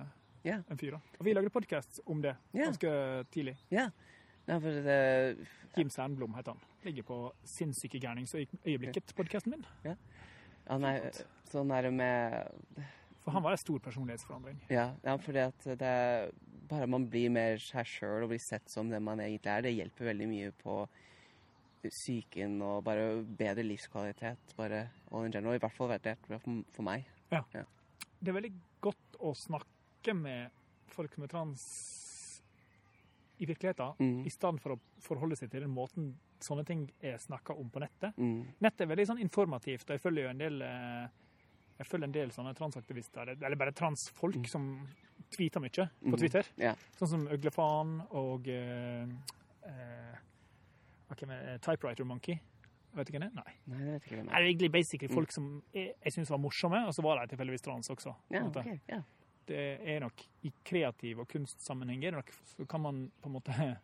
yeah. En fyr. da. Og vi lagde podkast om det yeah. ganske tidlig. ja. ja, for det Kim Sernblom heter han. Ligger på Sinnssyke gærnings øyeblikket-podkasten min. Ja, er sånn er det med For han var en stor personlighetsforandring. Ja, ja fordi at det bare man blir mer seg sjøl og blir sett som den man egentlig er, det hjelper veldig mye på psyken og bare bedre livskvalitet. Bare og in general. I hvert fall vært det for, for meg. Ja. Det er veldig godt å snakke med folk med trans i virkeligheten, Mm. i stedet for å forholde seg til den måten sånne ting er snakka om på nettet. Mm. Nettet er veldig sånn informativt, og jeg følger jo en del eh, jeg følger en del sånne transaktivister, eller bare transfolk, som tweeter mye på Mhm. Twitter. Yeah. Sånn som Øglefan og eh, eh, hva men, jeg- Typewriter Monkey. Vet du hvem det er? Nei. Nei, det vet ikke hvem Det er egentlig basically Mm. folk som jeg, jeg syns var morsomme, og så var de tilfeldigvis trans også. Ja, okay. Ja. Det er nok i kreativ- og kunstsammenhenger nok, så kan man på en måte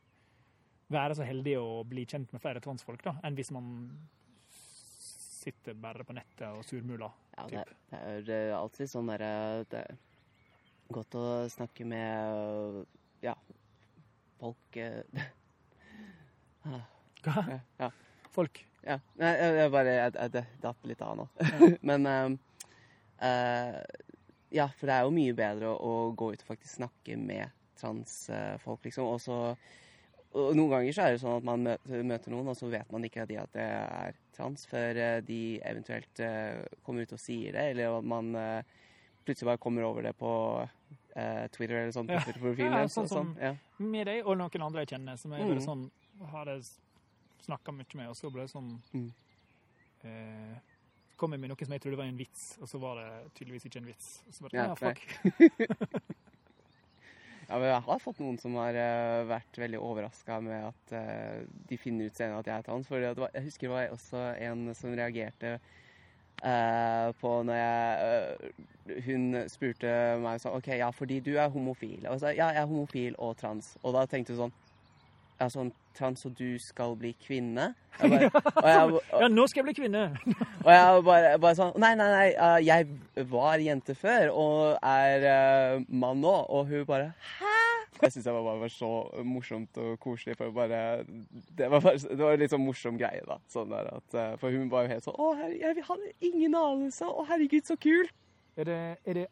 være så heldig å bli kjent med flere transfolk da, enn hvis man sitter bare på nettet og surmuler. Ja, det, det er alltid sånn derre Det er godt å snakke med ja, folk eh, ah, Hva? ja, ja. Folk. ja. Nei, jeg, jeg bare Jeg, jeg, jeg, datt litt av nå. Men um, uh, Ja, for det er jo mye bedre å, å gå ut og faktisk snakke med transfolk, liksom. Og så og noen ganger så er det sånn at man møter, noen, og så vet man ikke at de, at det er trans, før eh, de eventuelt uh, kommer ut og sier det, eller at man uh, plutselig bare kommer over det på uh, Twitter eller sånn. Ja. Twitter-profilen Ja, sånn som som- ja. Med deg og noen andre jeg kjenner, som bare Mm. sånn har jeg snakka mye med, og så ble det sånn Mm. eh, kom jeg med noe som jeg trodde var en vits, og så var det tydeligvis ikke en vits. Og så bare, Ja, fuck. Ja, men jeg har fått noen som har uh, vært veldig overraska med at uh, de finner ut senere at jeg er trans. For det var, jeg husker det var også en som reagerte uh, på når jeg Hun spurte meg sånn OK, ja, fordi du er homofil. Og jeg sa ja, jeg er homofil og trans. Og da tenkte hun sånn Ja, sånn trans, og du skal bli kvinne? Jeg bare, og jeg, og, Ja, nå skal jeg bli kvinne! og jeg bare, bare sånn Nei, nei, nei, jeg var jente før og er eh, mann nå. Og hun bare Hæ? Jeg syns det var bare var så morsomt og koselig. For bare Det var, bare, det var en litt sånn morsom greie, da. Sånn der at, eh, for hun var jo helt sånn Å, herre, jeg hadde ingen anelse. Å, herregud, så kult. Er det, er det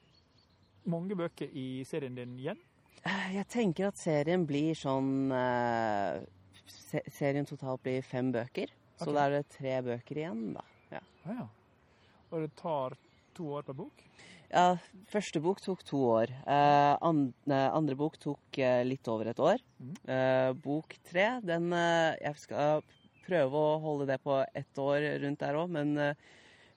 mange bøker i serien din igjen? Eh, Jeg tenker at serien blir sånn eh, se Serien totalt blir fem bøker. Så da er det tre bøker igjen, da. Ja. Ah, ja. Og det tar to år per bok? Ja, første bok tok to år. Eh, an, eh, andre bok tok eh, litt over et år. Mm. Eh, bok tre, den eh, Jeg skal prøve å holde det på ett år rundt der òg, men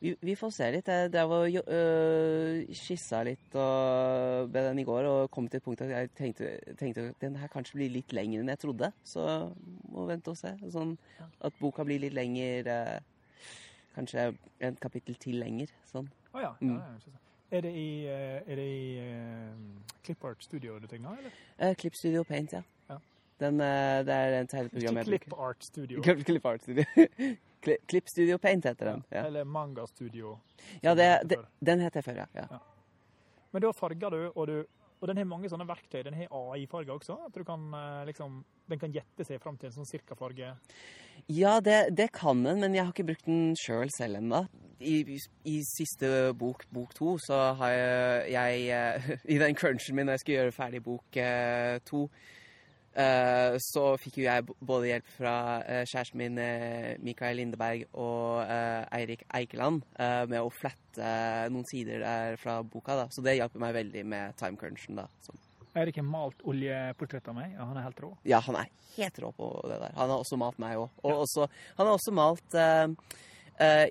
vi, vi får se litt. Jeg drev og øh, skissa litt og med den i går og kom til et punkt at jeg tenkte, tenkte at den her kanskje blir litt lengre enn jeg trodde. Så må vente og se. Sånn at boka blir litt lenger eh, Kanskje en kapittel til lenger. Sånn. Å ja. Mm. ja, ja. Er det i, eh, er det i uh, Clipart Studio du tegner, eller? Uh, Clip Studio Paint, ja. Ja. Den, uh, det er en tegneprogram jeg bruker. Clipart Studio. Clip, Art Studio. Cli- Clip Studio Paint heter den. Ja, Eller Manga Studio. ja det, det, den heter jeg før, ja. ja. Men da farger du, og, du, og den har mange sånne verktøy. Den har AI-farger også. At du kan eh, liksom Den kan gjette seg fram til en sånn cirka farge. Ja, det, det kan den, men jeg har ikke brukt den sjøl selv ennå. I, I siste bok, bok to, så har jeg, jeg eh, I den crunchen min når jeg skulle gjøre ferdig bok eh, to, eh, så fikk jo jeg både hjelp fra eh, kjæresten min eh, Mikael Lindeberg og eh, Eirik Eikeland eh, med å flette noen sider der fra boka. da. Så det hjalp meg veldig med time crunchen. da. Så, Eirik har malt oljeportrett av meg, og han er helt rå. ja, han er helt rå på det der. Han har også malt meg òg. Og også, han har også malt eh, eh,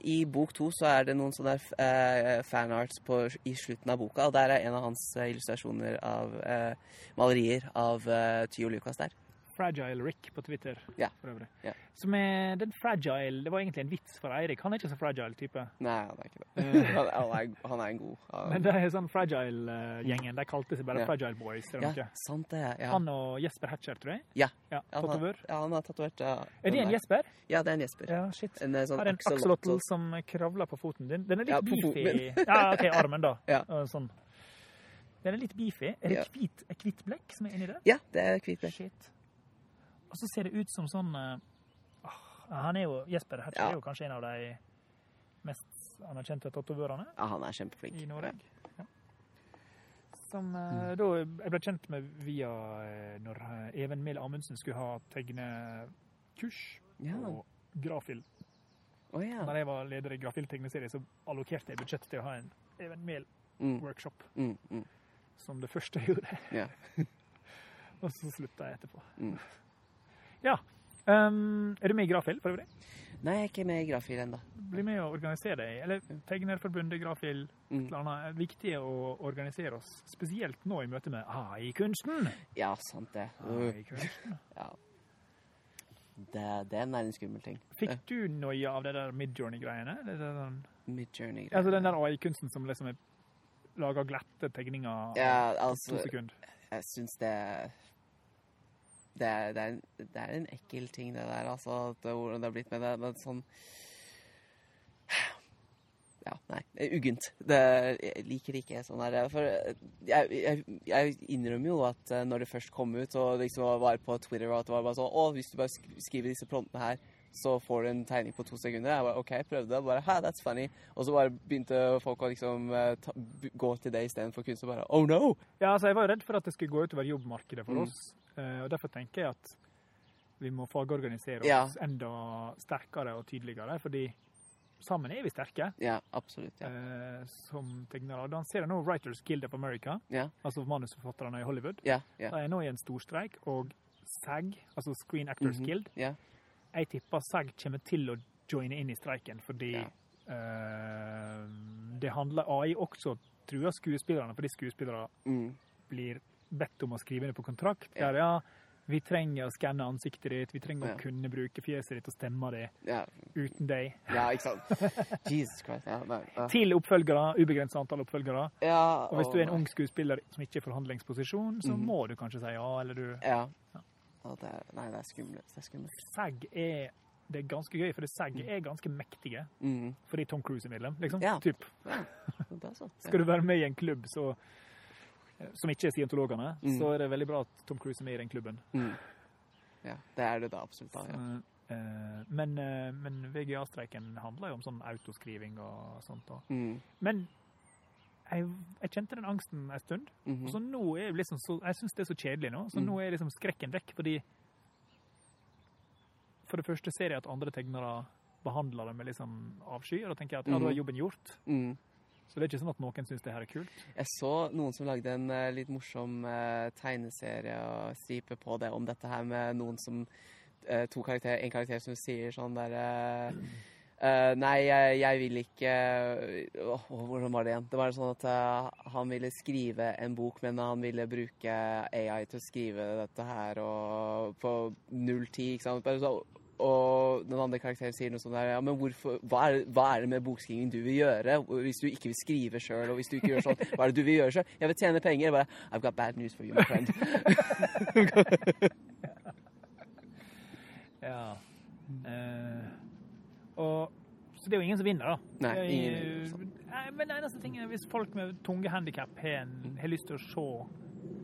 I bok to så er det noen sånne uh, fanarts på, i slutten av boka, og der er en av hans eh, illustrasjoner av eh, malerier av Tyo Lucas der. Fragile Rick på Twitter, Ja. for øvrig. Ja. Som er den fragile Det var egentlig en vits for Eirik. Han er ikke så fragile type. Nei, han er ikke det. Eh. han, han, er, han er en god. Han, Men det er sånn Fragile-gjengen. De kalte seg bare Ja. Fragile Boys. eller ja, noe. sant det. Ja. Han og Jesper Hatcher, tror jeg. Ja. ja Tatovør. Ja, han har tatovert ja, Er det en. Jesper? Ja, det er en Jesper. Ja, shit. En eh, sånn en axolotl. som kravler på foten din. Den er litt Ja, beefy. Ja, OK, armen, da. Ja. Sånn. Den er litt beefy. Er det Ja. hvit, er hvit blekk som er inni det? Ja, det er kvitt blekk. Shit. Og så ser det ut som sånn eh, ah, Han er jo Jesper Hatcher Ja. er jo kanskje en av de mest anerkjente tatovørene Ja, han er kjempeflink. i Norge. Ja. Som eh, da jeg ble kjent med via eh, når Even Mill Amundsen skulle ha tegnekurs Ja. og Grafil. Oh, ja. Når jeg var leder i Grafil tegneserie, så allokerte jeg budsjett til å ha en Even Mm, Mehl-workshop. mm, mm. Som det første jeg gjorde. Yeah. og så slutta jeg etterpå. Ja. Um, er du med i Grafil for øvrig? Nei, jeg er ikke med i Grafil ennå. Bli med og organisere deg. Eller Tegnerforbundet, Grafil, Mm. et eller annet. Er viktig å organisere oss. Spesielt nå i møte med AI-kunsten. Ja, sant det. Uh, AI-kunsten. ja. det. det, er en skummel ting. Fikk du noia av det der Midjourney-greiene? Midjourney-greiene. sånn- Midjourney. Altså den der AI-kunsten som liksom er lager glatte tegninger Ja, altså to sekunder. Jeg syns det det er, det, er det er en ekkel ting, det der, altså. Det, hvordan det har blitt med det. Men sånn Ja, nei. det Uggent. Det, jeg liker ikke sånn her. For jeg, jeg, jeg innrømmer jo at eh, når det først kom ut, og liksom var på Twitter, og at det var bare sånn Å, hvis du bare skriver disse promptene her, så får du en tegning på to sekunder. Jeg bare OK, prøvde. Bare ha, that's funny. Og så bare begynte folk å liksom eh, ta, gå til det istedenfor kunst, og bare Oh no! Ja, altså jeg var jo redd for at det skulle gå utover jobbmarkedet for Mm. oss. Eh, og derfor tenker jeg at vi må fagorganisere Ja. oss enda sterkere og tydeligere. fordi sammen er vi sterke. Ja, absolutt. Ja. eh, som tegnere. Da ser jeg nå Writers Guild of America, Ja, altså manusforfatterne i Hollywood. ja. ja. De er nå i en storstreik, og SAG, altså Screen Actors Mhm. Guild, ja. jeg tipper SAG kommer til å joine inn i streiken, fordi Ja. eh, det handler AI også truer skuespillerne, fordi skuespillere Mm. blir bedt om å skrive det på kontrakt. Ja. Der, ja, vi trenger å skanne ansiktet ditt, vi trenger Ja. å kunne bruke fjeset ditt og stemma det ja. uten deg. Ja, ikke sant? Jesus Christ. Ja, nei, ja. Til oppfølgere, ubegrenset antall oppfølgere. ja Og hvis du er en ung skuespiller som ikke er i forhandlingsposisjon, så mm. må du kanskje si ja, eller du Ja. Det er, nei, det er skummelt. Det er skummelt. SAG er det er ganske gøy, for det SAG er ganske mektige. Mm. Fordi Tom Cruise er medlem. liksom. Ja. Typ, Det sant. skal du være med i en klubb så, som ikke er scientologene, Mm. så er det veldig bra at Tom Cruise er med i den klubben. Mm. Ja, det er det da absolutt. Da, ja. Så, eh, men eh, men VGA-streiken handler jo om sånn autoskriving og sånt. Da. Mm. Men jeg, jeg kjente den angsten en stund. -hmm. Og så nå er jeg liksom så, Jeg syns det er så kjedelig nå. Så Mm. nå er liksom skrekken vekk, fordi For det første ser jeg at andre tegnere behandler det med liksom avsky, og da tenker jeg at ja, da Mhm. er jobben gjort. Mm. Så det er ikke sånn at noen syns det her er kult. Jeg så noen som lagde en eh, litt morsom uh, stripe på det, om dette her med noen som uh, to karakterer, En karakter som sier sånn der uh, Nei, jeg, jeg vil ikke oh, Hvordan var det igjen? Det var sånn at han ville skrive en bok, men han ville bruke AI til å skrive dette her og på null tid, ikke sant? Bare så, og den andre karakteren sier noe sånt der Ja, men hvorfor Hva er, hva er det med bokskriving du vil gjøre hvis du ikke vil skrive sjøl, og hvis du ikke gjør sånn Hva er det du vil gjøre sjøl? Jeg vil tjene penger. Jeg bare I've got bad news for you, my friend. Ja. Uh, og, så det er jo ingen som vinner, da. Nei, ingen- Nei, men det eneste ting er hvis folk med tunge handikap har lyst til å se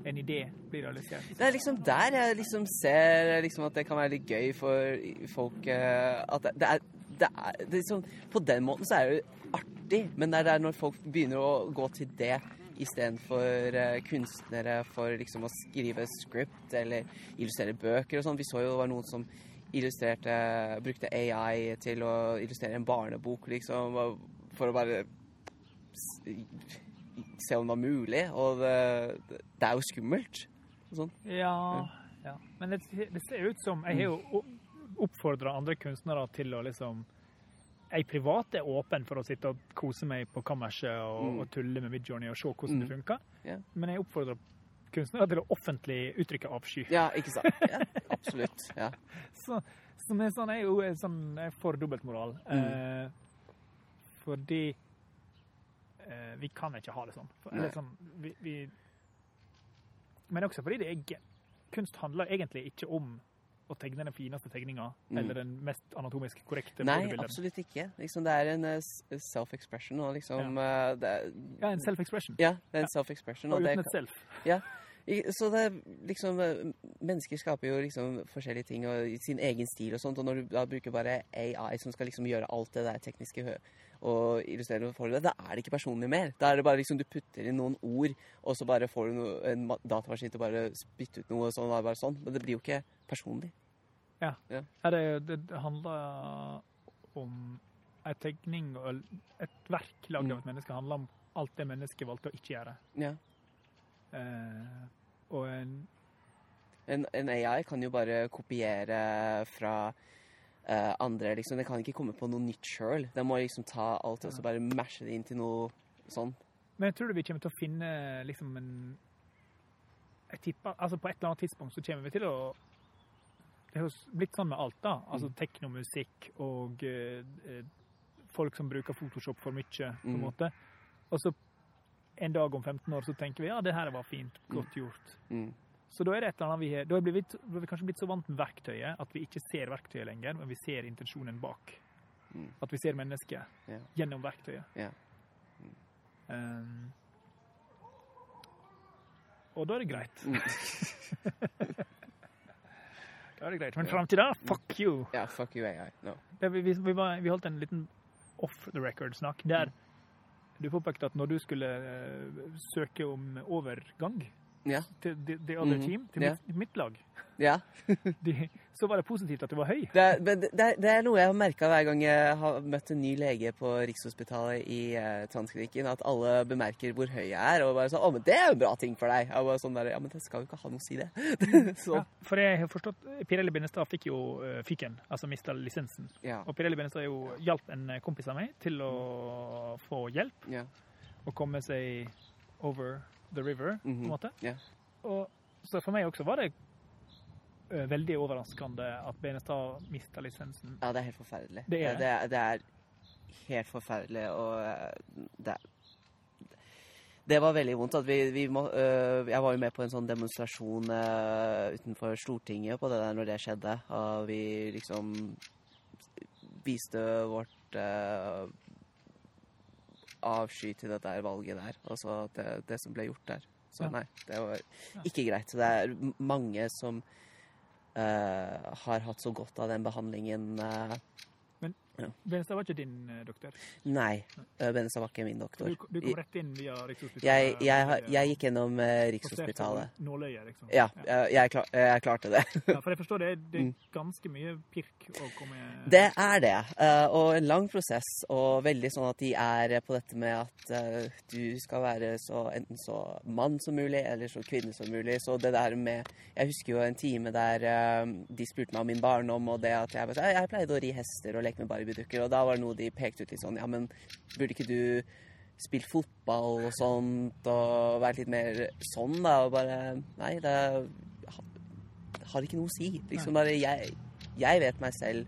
en idé blir realisert. Det er liksom der jeg liksom ser liksom at det kan være litt gøy for folk eh, At det, er det er, det er liksom, På den måten så er det artig, men det er der når folk begynner å gå til det istedenfor uh, kunstnere for liksom å skrive script eller illustrere bøker og sånn. Vi så jo det var noen som illustrerte Brukte AI til å illustrere en barnebok, liksom, for å bare se om det var mulig. Og det, det er jo skummelt. og Sånn. Ja, ja. Men det, det ser ut som Jeg har jo oppfordra andre kunstnere til å liksom Jeg privat er åpen for å sitte og kose meg på kammerset og, Mm. og tulle med Midjourney og se hvordan det Mm. funker. Yeah. Men jeg oppfordrer kunstnere til å offentlig uttrykke avsky. Ja, ikke sant? Ja, absolutt. Ja. Så, som er sånn, jeg er jo er sånn, jeg for dobbeltmoral. Mm. Eh, fordi eh, vi kan ikke ha det sånn. For, sånn vi, vi, men også fordi det er kunst handler egentlig ikke om å tegne den fineste tegninga Mm. eller den mest anatomisk korrekte Nei, absolutt ikke. Liksom, det er en uh, self-expression liksom eh, det er, Ja, en self-expression. Ja, det er en self-expression. Og uten et self. ja, I- Så det er liksom Mennesker skaper jo liksom forskjellige ting og i sin egen stil og sånt, og når du da bruker bare AI som skal liksom gjøre alt det der tekniske og illustrere for deg, da er det ikke personlig mer. Da er det bare liksom du putter inn noen ord, og så bare får du noe, en ma- datamaskin til å bare spytte ut noe sånn, og bare sånn. Men det blir jo ikke personlig. Ja, det, det, det handler om en tegning og et verk lagd av Mm. et menneske handler om alt det mennesket valgte å ikke gjøre. Ja. Eh, og en, En, en AI kan jo bare kopiere fra eh, andre, liksom. Den kan ikke komme på noe nytt sjøl. Den må liksom ta alt og så bare mashe det inn til noe sånn. Men jeg tror vi kommer til å finne liksom en Jeg tipper altså På et eller annet tidspunkt så kommer vi til å Det har blitt sånn med alt, da. Altså Mm. teknomusikk og eh, eh, folk som bruker Photoshop for mye, på en Mm. måte. Og så en dag om 15 år så tenker vi ja, det her var fint, godt gjort. Mm. Så da er det et eller annet vi har Da er vi, vi kanskje blitt så vant med verktøyet at vi ikke ser verktøyet lenger, men vi ser intensjonen bak. Mm. At vi ser mennesket yeah. gjennom verktøyet. Ja. Um, og da er det greit. Mm. da er det greit. Men fram til da, fuck you! Ja, fuck you AI. No. Det, vi, vi, vi, var, vi holdt en liten off the record-snakk der du påpekte at når du skulle uh, søke om overgang Ja. til the, the other Mhm. team, til Ja. mitt, mitt lag, ja. de, så var det positivt at du var høy. Det, er- men det, det er noe jeg har merka hver gang jeg har møtt en ny lege på Rikshospitalet i eh, Tannklinikken, at alle bemerker hvor høy jeg er, og bare sånn 'Å, men det er jo en bra ting for deg.' Jeg bare sånn der, Ja, men det skal jo ikke ha noe å si, det. så, Ja, for jeg har forstått Pirelli Benestad fikk jo uh, fyken, altså mista lisensen. Og Pirelli Benestad jo hjalp en kompis av meg til å få hjelp Ja. og komme seg over the river, på Mhm. en måte. Yeah. Og, så for meg også var det uh, veldig overraskende at Benestad mista lisensen. ja, det er helt forferdelig. Det er det. Det, er, det helt forferdelig, og det er det var veldig vondt. vi, vi må, øh, Jeg var jo med på en sånn demonstrasjon øh, utenfor Stortinget på det der når det skjedde. Og vi liksom viste vårt øh, avsky til dette her valget der. Altså det, det som ble gjort der. Så nei, det var ikke greit. Så det er mange som uh, har hatt så godt av den behandlingen. Øh. Benestad var ikke din eh, doktor. nei, øh, Benestad var ikke min doktor. Du, du kom rett inn via Rikshospitalet? Jeg, jeg, jeg gikk gjennom øh, Rikshospitalet. Nåløyet, liksom. Ja, jeg, klar, jeg klarte det. Ja, for jeg forstår det, det er Mm. ganske mye pirk å komme Det er det, eh, og en lang prosess, og veldig sånn at de er på dette med at eh, du skal være så, enten så mann som mulig, eller så kvinne som mulig. Så det der med Jeg husker jo en time der eh, de spurte meg om min barndom, og det at jeg jeg pleide å ri hester og leke med barbiedukker, og da var det noe de pekte ut i sånn Ja, men burde ikke du spilt fotball og sånt, og vært litt mer sånn, da? Og bare Nei, det har ikke noe å si. Liksom bare jeg jeg vet meg selv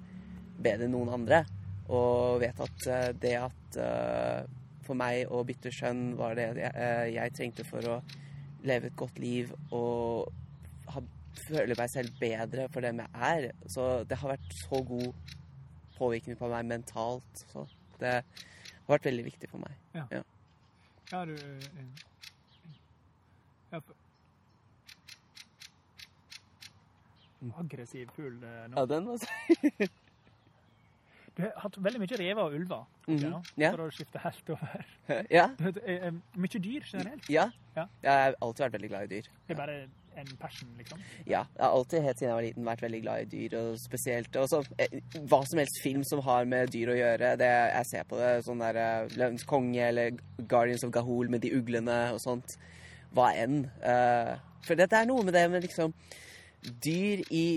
bedre enn noen andre. Og vet at eh, det at eh, for meg å bytte skjønn var det jeg, eh, jeg trengte for å leve et godt liv og ha, føle meg selv bedre for dem jeg er. Så det har vært så god påvirkning på meg mentalt. Så det har vært veldig viktig for meg. Ja, du eh, ja, Aggressiv fugl eh, nå. Ja, den var så Du har hatt veldig mye rever og ulver igjennom, ja. for å skifte helt over. Ja. Du eh, Mye dyr generelt. Ja. Ja. Jeg har alltid vært veldig glad i dyr. Det er bare en passion, liksom. Ja, jeg har alltid helt siden jeg var liten vært veldig glad i dyr, og spesielt også, så, hva som helst film som har med dyr å gjøre. Det, jeg ser på det sånn der eh, Løvens konge eller Guardians of Gahol med de uglene og sånt. Hva enn. Eh, for det, er noe med det med liksom dyr i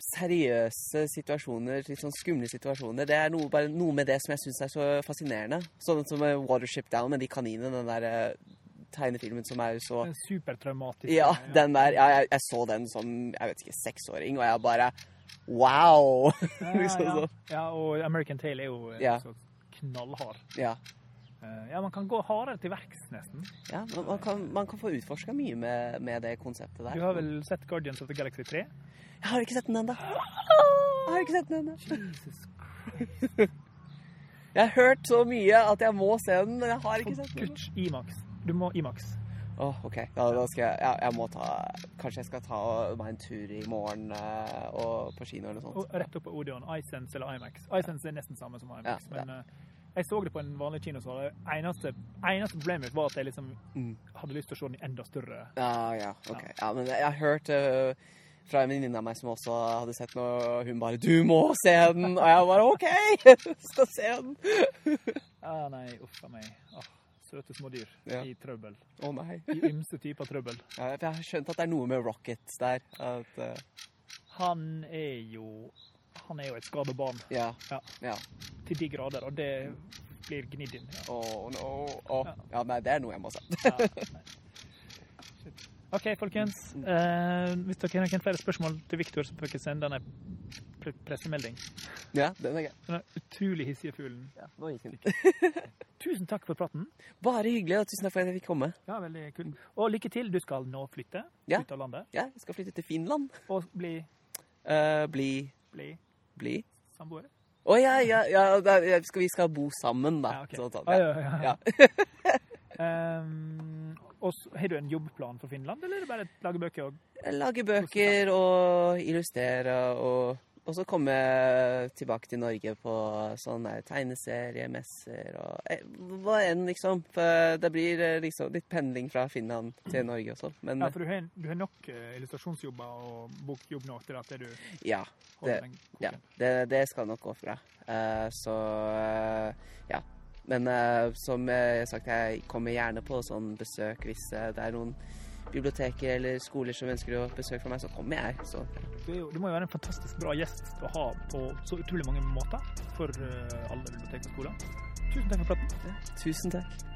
seriøse situasjoner, litt sånn skumle situasjoner. Det er noe, bare noe med det som jeg syns er så fascinerende. Sånn som Watership Down med de kaninene, den der eh, tegnefilmen som er så supertraumatisk ja, den der. Ja, jeg, jeg så den som jeg vet ikke, seksåring, og jeg bare Wow! Ja, liksom ja. ja, og American Tale er jo eh, Ja. så knallhard. Ja. Eh, Ja, man kan gå hardere til verks, nesten. ja man, man, kan, man kan få utforska mye med, med det konseptet der. Du har vel sett Guardians of the Galaxy 3? Jeg har ikke sett den ennå. Jeg har ikke sett den ennå. Jesus Jeg har hørt så mye at jeg må se den, men jeg har ikke sett den. Kutt Imax. Du må Imax. Åh, OK. Da, da skal jeg ja, Jeg må ta Kanskje jeg skal ta meg en tur i morgen eh, og på kino eller noe sånt. Og rett opp på Odeon. iSense eller IMAX. iSense er nesten samme som IMAX, Ja, ja. men eh, jeg så det på en vanlig kinosal. Det eneste, eneste problemet mitt var at jeg liksom Mm. hadde lyst til å se den i enda større. Ja, ja, ok. Ja, men jeg har hørt eh, fra en venninne av meg som også hadde sett noe, og hun bare 'Du må se den!' Og jeg bare 'OK, skal se den'. Ah, nei, uff a meg. Ah, søte små dyr Ja. i trøbbel. Å nei. I ymse typer trøbbel. Ja, jeg har skjønt at det er noe med Rockets der. At, uh... Han er jo Han er jo et skadebarn. ja. Ja. ja. til de grader, og det blir gnidd inn. Ja. oh, no. Oh. Ja. ja, nei, det er noe jeg må. Shit. OK, folkens. Uh, hvis dere har flere spørsmål til Viktor, så får dere sende han en pre pressemelding. Ja, den er gøy. Den utrolig hissige fuglen. Ja, nå gikk den. Tusen takk for praten. Bare hyggelig, og tusen takk for at jeg fikk komme. Ja, veldig kul. Og lykke til. Du skal nå flytte Ja. ut av landet Ja, jeg skal flytte til Finland. og bli, uh, bli bli Bli samboere. Å ja, ja, ja da, skal, vi skal bo sammen, da. Ja, ok. Sånn, sånn, Ah, ja. ja, ja. Ja. Ehm, og så- har du en jobbplan for Finland, eller er det bare lage bøker? Og... Lage bøker og illustrere og og så komme tilbake til Norge på sånne tegneseriemesser og eh, hva enn, liksom. For det blir eh, liksom litt pendling fra Finland til Norge også. Men Ja, for du har, du har nok eh, illustrasjonsjobber og bokjobb nå til at du ja, Det- ja det, det skal nok gå fra. Uh, så uh, ja. Men uh, som jeg har sagt, jeg kommer gjerne på sånn besøk hvis det er noen biblioteker eller skoler som ønsker å besøke for meg, så kommer jeg. Så Du, du må jo være en fantastisk bra gjest å ha på så utrolig mange måter for eh, alle bibliotek og skoler. Tusen takk for praten. tusen takk.